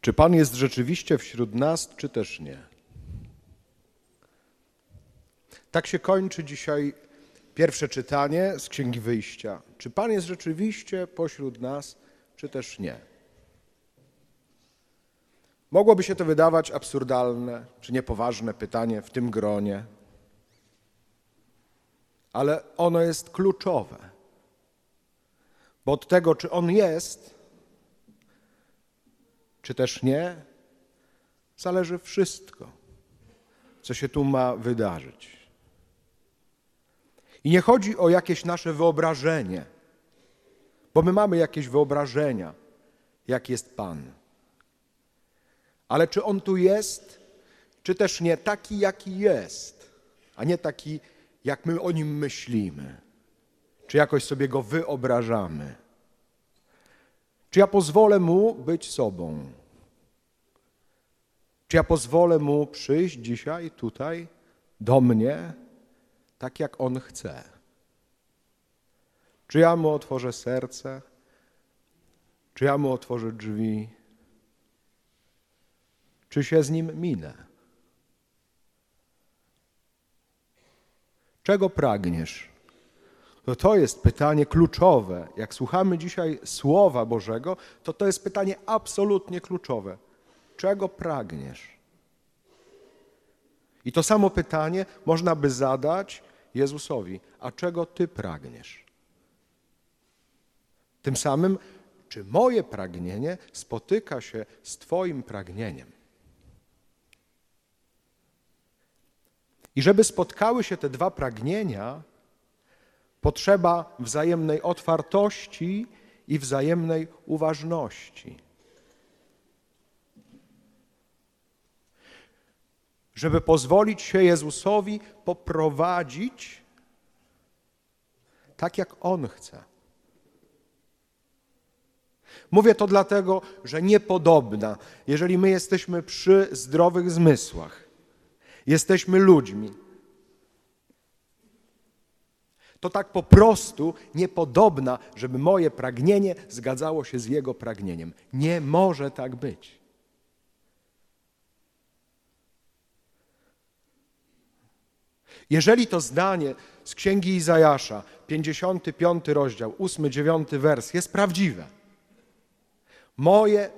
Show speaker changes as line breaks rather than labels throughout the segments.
Czy Pan jest rzeczywiście wśród nas, czy też nie? Tak się kończy dzisiaj pierwsze czytanie z Księgi Wyjścia. Czy Pan jest rzeczywiście pośród nas, czy też nie? Mogłoby się to wydawać absurdalne czy niepoważne pytanie w tym gronie, ale ono jest kluczowe. Bo od tego, czy on jest, czy też nie, zależy wszystko, co się tu ma wydarzyć. I nie chodzi o jakieś nasze wyobrażenie, bo my mamy jakieś wyobrażenia, jak jest Pan. Ale czy On tu jest, czy też nie taki, jaki jest, a nie taki, jak my o Nim myślimy, czy jakoś sobie Go wyobrażamy. Czy ja pozwolę Mu być sobą? Czy ja pozwolę Mu przyjść dzisiaj tutaj do mnie, tak jak On chce? Czy ja Mu otworzę serce? Czy ja Mu otworzę drzwi? Czy się z Nim minę? Czego pragniesz? No to jest pytanie kluczowe. Jak słuchamy dzisiaj Słowa Bożego, to to jest pytanie absolutnie kluczowe. Czego pragniesz? I to samo pytanie można by zadać Jezusowi. A czego Ty pragniesz? Tym samym, czy moje pragnienie spotyka się z Twoim pragnieniem? I żeby spotkały się te dwa pragnienia, potrzeba wzajemnej otwartości i wzajemnej uważności. Żeby pozwolić się Jezusowi poprowadzić tak, jak On chce. Mówię to dlatego, że niepodobna, jeżeli my jesteśmy przy zdrowych zmysłach, jesteśmy ludźmi, to tak po prostu niepodobna, żeby moje pragnienie zgadzało się z Jego pragnieniem. Nie może tak być. Jeżeli to zdanie z Księgi Izajasza, 55 rozdział, 8-9 wers jest prawdziwe, moje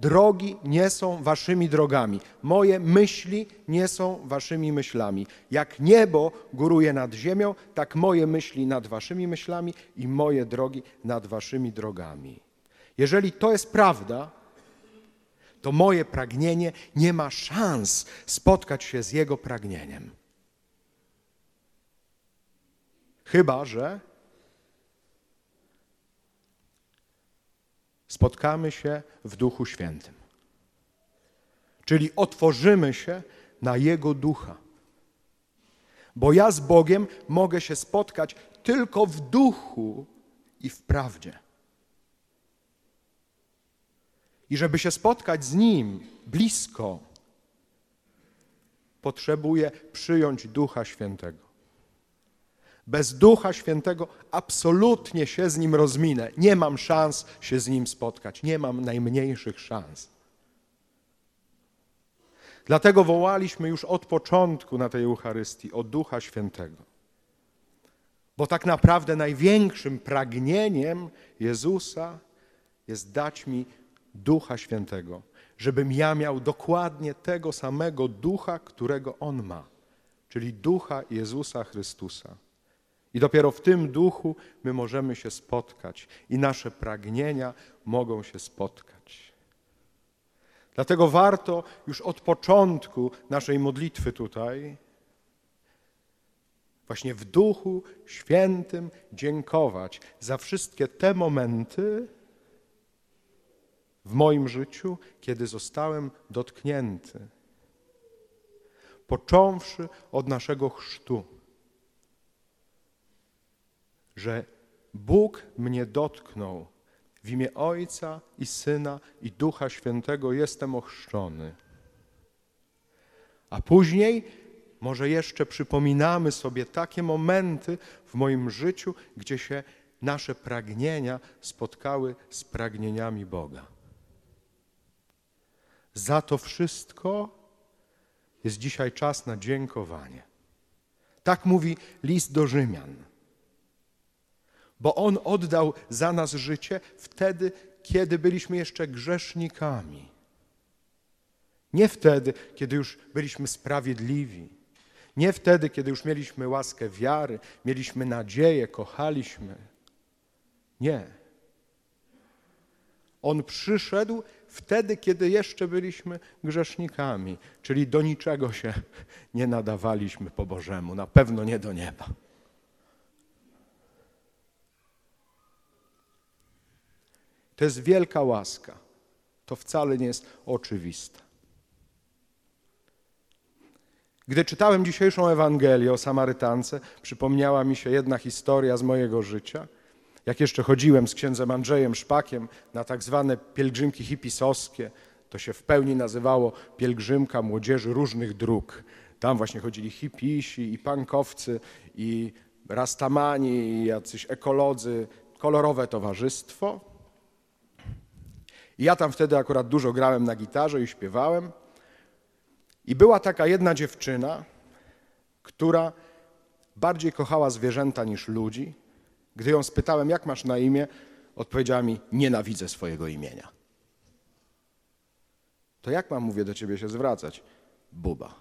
drogi nie są waszymi drogami, moje myśli nie są waszymi myślami. Jak niebo góruje nad ziemią, tak moje myśli nad waszymi myślami i moje drogi nad waszymi drogami. Jeżeli to jest prawda, to moje pragnienie nie ma szans spotkać się z Jego pragnieniem. Chyba, że spotkamy się w Duchu Świętym. Czyli otworzymy się na Jego Ducha. Bo ja z Bogiem mogę się spotkać tylko w duchu i w prawdzie. I żeby się spotkać z Nim blisko, potrzebuję przyjąć Ducha Świętego. Bez Ducha Świętego absolutnie się z Nim rozminę. Nie mam szans się z Nim spotkać. Nie mam najmniejszych szans. Dlatego wołaliśmy już od początku na tej Eucharystii o Ducha Świętego. Bo tak naprawdę największym pragnieniem Jezusa jest dać mi Ducha Świętego, żebym ja miał dokładnie tego samego Ducha, którego On ma, czyli Ducha Jezusa Chrystusa. I dopiero w tym duchu my możemy się spotkać i nasze pragnienia mogą się spotkać. Dlatego warto już od początku naszej modlitwy tutaj, właśnie w duchu świętym, dziękować za wszystkie te momenty w moim życiu, kiedy zostałem dotknięty. Począwszy od naszego chrztu że Bóg mnie dotknął. W imię Ojca i Syna i Ducha Świętego jestem ochrzczony. A później może jeszcze przypominamy sobie takie momenty w moim życiu, gdzie się nasze pragnienia spotkały z pragnieniami Boga. Za to wszystko jest dzisiaj czas na dziękowanie. Tak mówi list do Rzymian. Bo On oddał za nas życie wtedy, kiedy byliśmy jeszcze grzesznikami. Nie wtedy, kiedy już byliśmy sprawiedliwi. Nie wtedy, kiedy już mieliśmy łaskę wiary, mieliśmy nadzieję, kochaliśmy. Nie. On przyszedł wtedy, kiedy jeszcze byliśmy grzesznikami, czyli do niczego się nie nadawaliśmy po Bożemu, na pewno nie do nieba. To jest wielka łaska. To wcale nie jest oczywiste. Gdy czytałem dzisiejszą Ewangelię o Samarytance, przypomniała mi się jedna historia z mojego życia. Jak jeszcze chodziłem z księdzem Andrzejem Szpakiem na tak zwane pielgrzymki hipisowskie, to się w pełni nazywało pielgrzymka młodzieży różnych dróg. Tam właśnie chodzili hipisi i pankowcy i rastamani i jacyś ekolodzy, kolorowe towarzystwo. Ja tam wtedy akurat dużo grałem na gitarze i śpiewałem. I była taka jedna dziewczyna, która bardziej kochała zwierzęta niż ludzi. Gdy ją spytałem, jak masz na imię, odpowiedziała mi: Nienawidzę swojego imienia. To jak mam, mówię, do ciebie się zwracać? Buba.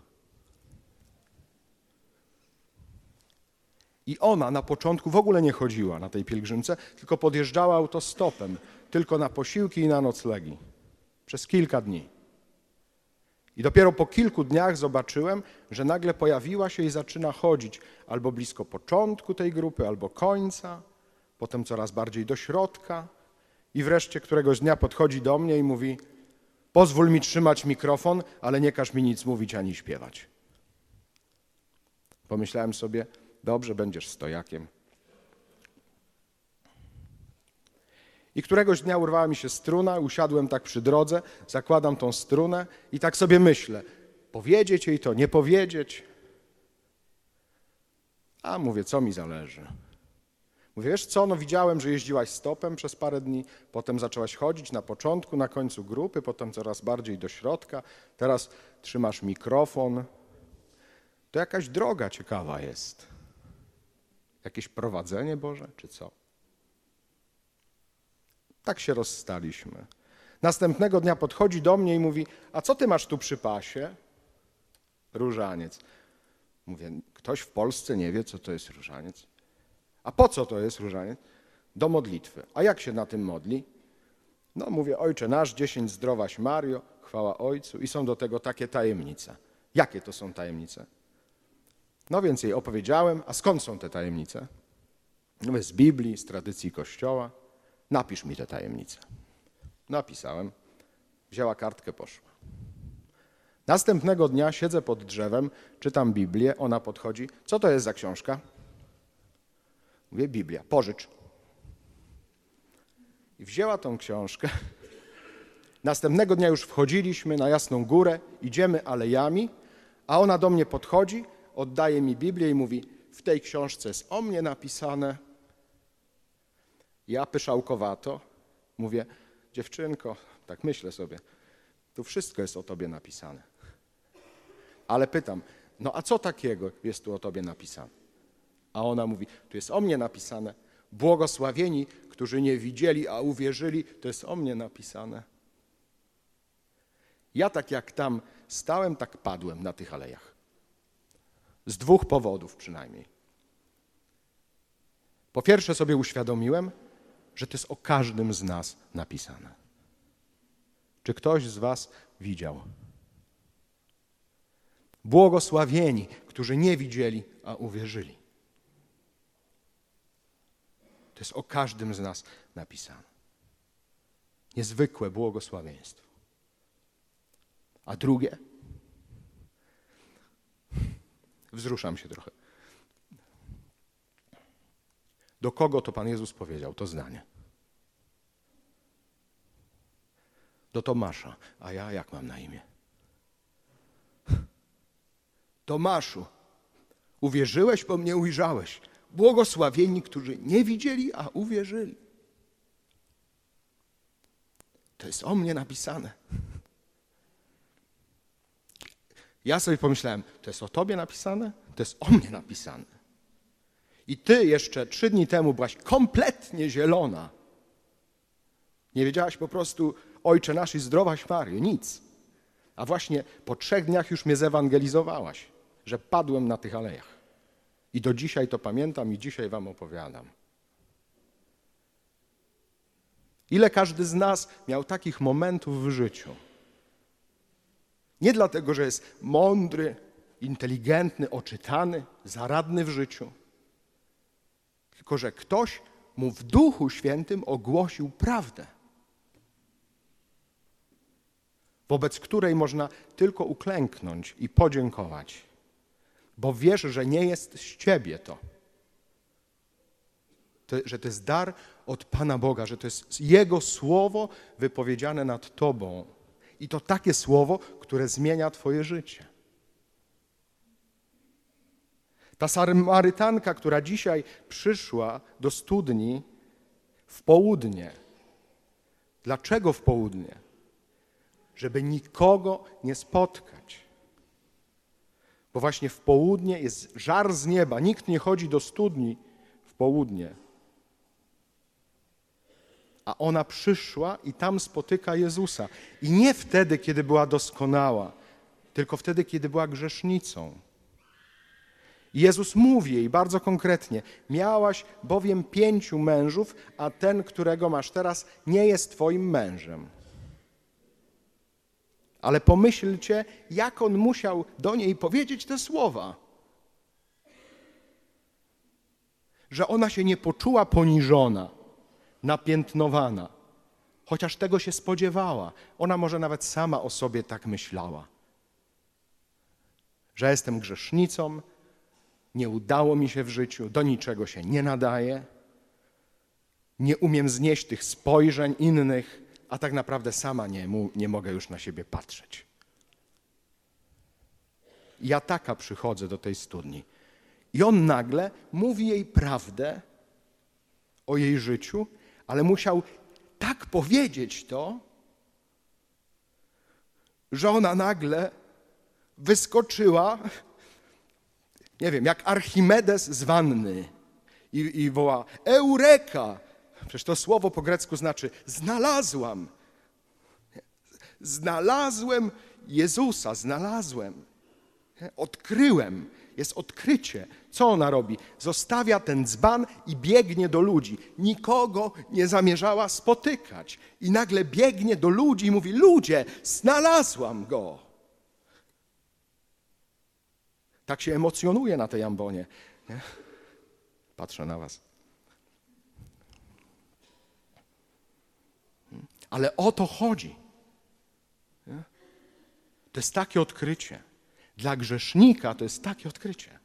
I ona na początku w ogóle nie chodziła na tej pielgrzymce, tylko podjeżdżała autostopem, tylko na posiłki i na noclegi. Przez kilka dni. I dopiero po kilku dniach zobaczyłem, że nagle pojawiła się i zaczyna chodzić albo blisko początku tej grupy, albo końca, potem coraz bardziej do środka. I wreszcie któregoś dnia podchodzi do mnie i mówi: Pozwól mi trzymać mikrofon, ale nie każ mi nic mówić ani śpiewać. Pomyślałem sobie: Dobrze, będziesz stojakiem. I któregoś dnia urwała mi się struna, usiadłem tak przy drodze, zakładam tą strunę i tak sobie myślę, powiedzieć jej to, nie powiedzieć. A mówię, co mi zależy. Mówię, wiesz co, no widziałem, że jeździłaś stopem przez parę dni, potem zaczęłaś chodzić na początku, na końcu grupy, potem coraz bardziej do środka, teraz trzymasz mikrofon. To jakaś droga ciekawa jest. Jakieś prowadzenie Boże, czy co? Tak się rozstaliśmy. Następnego dnia podchodzi do mnie i mówi: A co ty masz tu przy pasie? Różaniec. Mówię: Ktoś w Polsce nie wie, co to jest różaniec. A po co to jest różaniec? Do modlitwy. A jak się na tym modli? No, mówię: Ojcze nasz, dziesięć zdrowaś Mario, chwała Ojcu, i są do tego takie tajemnice. Jakie to są tajemnice? No więc jej opowiedziałem, a skąd są te tajemnice? No, z Biblii, z tradycji Kościoła. Napisz mi te tajemnice. Napisałem. Wzięła kartkę, poszła. Następnego dnia siedzę pod drzewem, czytam Biblię, ona podchodzi. Co to jest za książka? Mówię, Biblia, pożycz. I wzięła tą książkę. Następnego dnia już wchodziliśmy na Jasną Górę, idziemy alejami, a ona do mnie podchodzi, oddaje mi Biblię i mówi, w tej książce jest o mnie napisane, ja pyszałkowato mówię, dziewczynko, tak myślę sobie, tu wszystko jest o tobie napisane. Ale pytam, no a co takiego jest tu o tobie napisane? A ona mówi, tu jest o mnie napisane, błogosławieni, którzy nie widzieli, a uwierzyli, to jest o mnie napisane. Ja tak jak tam stałem, tak padłem na tych alejach. Z dwóch powodów przynajmniej. Po pierwsze sobie uświadomiłem, że to jest o każdym z nas napisane. Czy ktoś z Was widział? Błogosławieni, którzy nie widzieli, a uwierzyli. To jest o każdym z nas napisane. Niezwykłe błogosławieństwo. A drugie? Wzruszam się trochę. Do kogo to Pan Jezus powiedział to zdanie? Do Tomasza. A ja jak mam na imię? Tomaszu, uwierzyłeś, bo mnie ujrzałeś. Błogosławieni, którzy nie widzieli, a uwierzyli. To jest o mnie napisane. Ja sobie pomyślałem, to jest o tobie napisane? To jest o mnie napisane. I ty jeszcze trzy dni temu byłaś kompletnie zielona. Nie wiedziałaś po prostu, Ojcze nasz i zdrowaś Maryjo, nic. A właśnie po trzech dniach już mnie zewangelizowałaś, że padłem na tych alejach. I do dzisiaj to pamiętam i dzisiaj wam opowiadam. Ile każdy z nas miał takich momentów w życiu? Nie dlatego, że jest mądry, inteligentny, oczytany, zaradny w życiu, tylko że ktoś mu w Duchu Świętym ogłosił prawdę, wobec której można tylko uklęknąć i podziękować, bo wiesz, że nie jest z ciebie to. to że to jest dar od Pana Boga, że to jest Jego słowo wypowiedziane nad Tobą. I to takie słowo, które zmienia Twoje życie. Ta Samarytanka, która dzisiaj przyszła do studni w południe. Dlaczego w południe? Żeby nikogo nie spotkać. Bo właśnie w południe jest żar z nieba. Nikt nie chodzi do studni w południe. A ona przyszła i tam spotyka Jezusa. I nie wtedy, kiedy była doskonała, tylko wtedy, kiedy była grzesznicą. Jezus mówi jej bardzo konkretnie: Miałaś bowiem pięciu mężów, a ten, którego masz teraz, nie jest Twoim mężem. Ale pomyślcie, jak on musiał do niej powiedzieć te słowa. Że ona się nie poczuła poniżona, napiętnowana, chociaż tego się spodziewała. Ona może nawet sama o sobie tak myślała. Że jestem grzesznicą, nie udało mi się w życiu, do niczego się nie nadaje, nie umiem znieść tych spojrzeń innych, a tak naprawdę sama nie, nie mogę już na siebie patrzeć. Ja taka przychodzę do tej studni. I on nagle mówi jej prawdę o jej życiu, ale musiał tak powiedzieć to, że ona nagle wyskoczyła nie wiem, jak Archimedes z wanny i, i woła Eureka! Przecież to słowo po grecku znaczy znalazłam. Znalazłem Jezusa, znalazłem. Odkryłem. Jest odkrycie. Co ona robi? Zostawia ten dzban i biegnie do ludzi. Nikogo nie zamierzała spotykać. I nagle biegnie do ludzi i mówi: Ludzie, znalazłam go. Tak się emocjonuje na tej ambonie. Nie? Patrzę na was. Ale o to chodzi. Nie? To jest takie odkrycie. Dla grzesznika to jest takie odkrycie.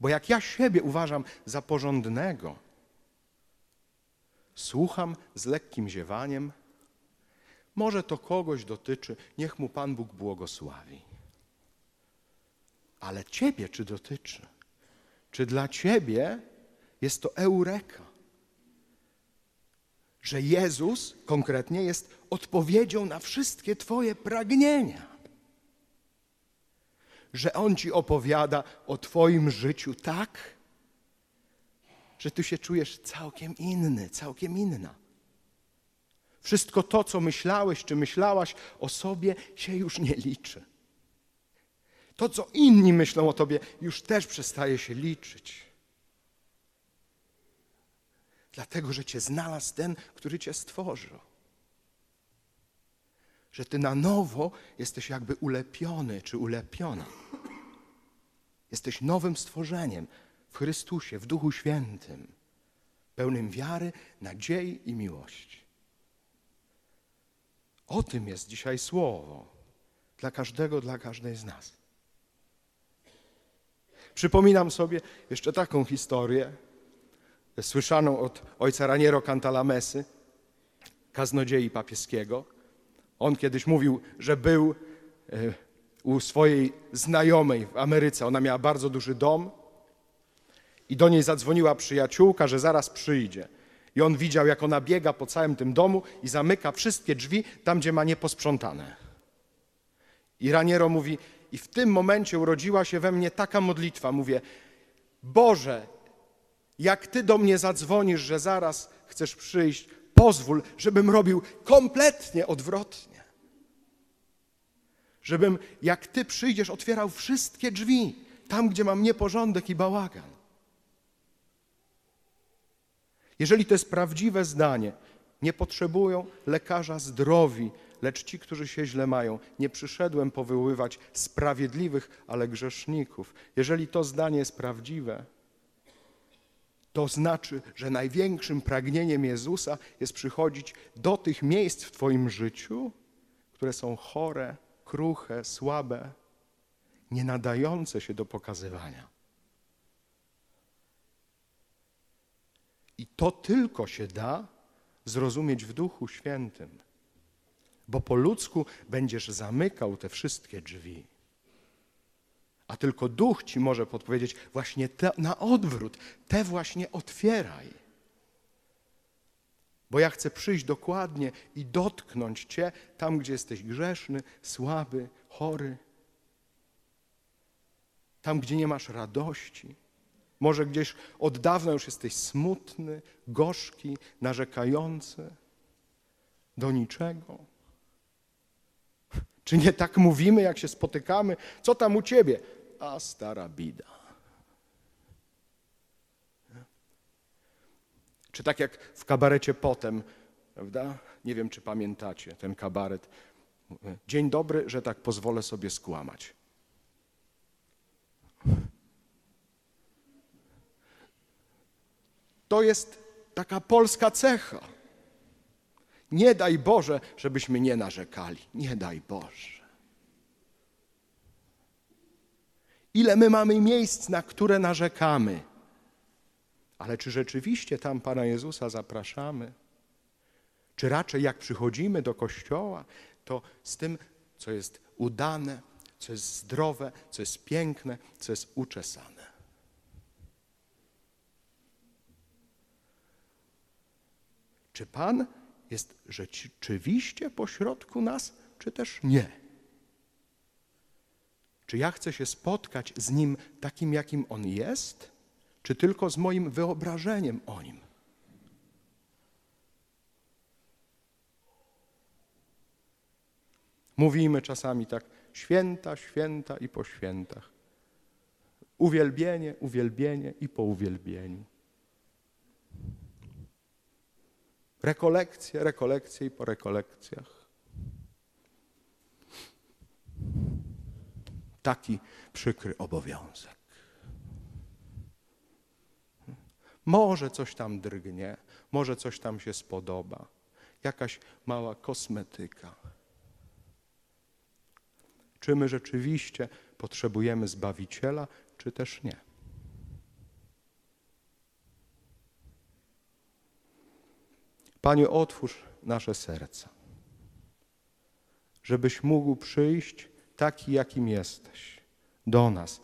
Bo jak ja siebie uważam za porządnego, słucham z lekkim ziewaniem, może to kogoś dotyczy, niech mu Pan Bóg błogosławi ale Ciebie czy dotyczy? Czy dla Ciebie jest to eureka? Że Jezus konkretnie jest odpowiedzią na wszystkie Twoje pragnienia. Że On Ci opowiada o Twoim życiu tak, że Ty się czujesz całkiem inny, całkiem inna. Wszystko to, co myślałeś czy myślałaś o sobie, się już nie liczy. To, co inni myślą o tobie, już też przestaje się liczyć. Dlatego, że cię znalazł ten, który cię stworzył. Że ty na nowo jesteś jakby ulepiony czy ulepiona. Jesteś nowym stworzeniem w Chrystusie, w Duchu Świętym, pełnym wiary, nadziei i miłości. O tym jest dzisiaj słowo dla każdego, dla każdej z nas. Przypominam sobie jeszcze taką historię, słyszaną od ojca Raniero Cantalamesy, kaznodziei papieskiego. On kiedyś mówił, że był e, u swojej znajomej w Ameryce. Ona miała bardzo duży dom i do niej zadzwoniła przyjaciółka, że zaraz przyjdzie. I on widział, jak ona biega po całym tym domu i zamyka wszystkie drzwi tam, gdzie ma nieposprzątane. I Raniero mówi, I w tym momencie urodziła się we mnie taka modlitwa. Mówię, Boże, jak Ty do mnie zadzwonisz, że zaraz chcesz przyjść, pozwól, żebym robił kompletnie odwrotnie. Żebym, jak Ty przyjdziesz, otwierał wszystkie drzwi, tam, gdzie mam nieporządek i bałagan. Jeżeli to jest prawdziwe zdanie, nie potrzebują lekarza zdrowi, lecz ci, którzy się źle mają. Nie przyszedłem powoływać sprawiedliwych, ale grzeszników. Jeżeli to zdanie jest prawdziwe, to znaczy, że największym pragnieniem Jezusa jest przychodzić do tych miejsc w Twoim życiu, które są chore, kruche, słabe, nie nadające się do pokazywania. I to tylko się da zrozumieć w Duchu Świętym, bo po ludzku będziesz zamykał te wszystkie drzwi. A tylko Duch ci może podpowiedzieć właśnie te, na odwrót, te właśnie otwieraj. Bo ja chcę przyjść dokładnie i dotknąć Cię tam, gdzie jesteś grzeszny, słaby, chory, tam, gdzie nie masz radości. Może gdzieś od dawna już jesteś smutny, gorzki, narzekający, do niczego. Czy nie tak mówimy, jak się spotykamy? Co tam u ciebie? A stara bida. Czy tak jak w kabarecie potem, prawda? Nie wiem, czy pamiętacie ten kabaret. Dzień dobry, że tak pozwolę sobie skłamać. To jest taka polska cecha. Nie daj Boże, żebyśmy nie narzekali. Nie daj Boże. Ile my mamy miejsc, na które narzekamy? Ale czy rzeczywiście tam Pana Jezusa zapraszamy? Czy raczej jak przychodzimy do kościoła, to z tym, co jest udane, co jest zdrowe, co jest piękne, co jest uczesane? Czy Pan jest rzeczywiście pośrodku nas, czy też nie? Czy ja chcę się spotkać z Nim takim, jakim On jest, czy tylko z moim wyobrażeniem o Nim? Mówimy czasami tak, święta, święta i po świętach. Uwielbienie, uwielbienie i po uwielbieniu. Rekolekcje, rekolekcje i po rekolekcjach. Taki przykry obowiązek. Może coś tam drgnie, może coś tam się spodoba, jakaś mała kosmetyka. Czy my rzeczywiście potrzebujemy Zbawiciela, czy też nie? Panie, otwórz nasze serca, żebyś mógł przyjść taki, jakim jesteś, do nas,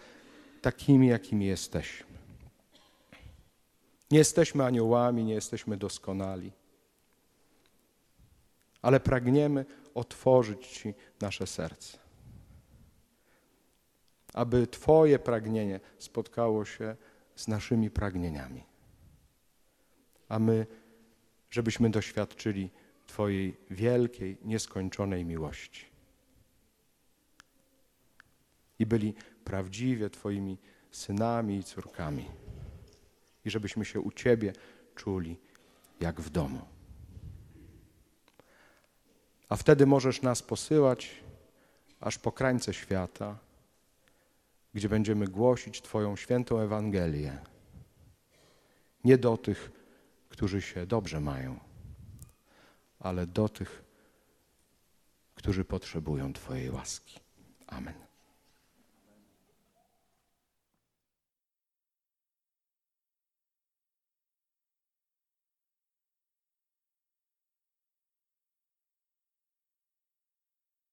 takimi, jakimi jesteśmy. Nie jesteśmy aniołami, nie jesteśmy doskonali, ale pragniemy otworzyć Ci nasze serce, aby Twoje pragnienie spotkało się z naszymi pragnieniami, a my żebyśmy doświadczyli Twojej wielkiej, nieskończonej miłości i byli prawdziwie Twoimi synami i córkami, i żebyśmy się u Ciebie czuli jak w domu. A wtedy możesz nas posyłać aż po krańce świata, gdzie będziemy głosić Twoją świętą Ewangelię. Nie do tych, którzy się dobrze mają, ale do tych, którzy potrzebują Twojej łaski. Amen.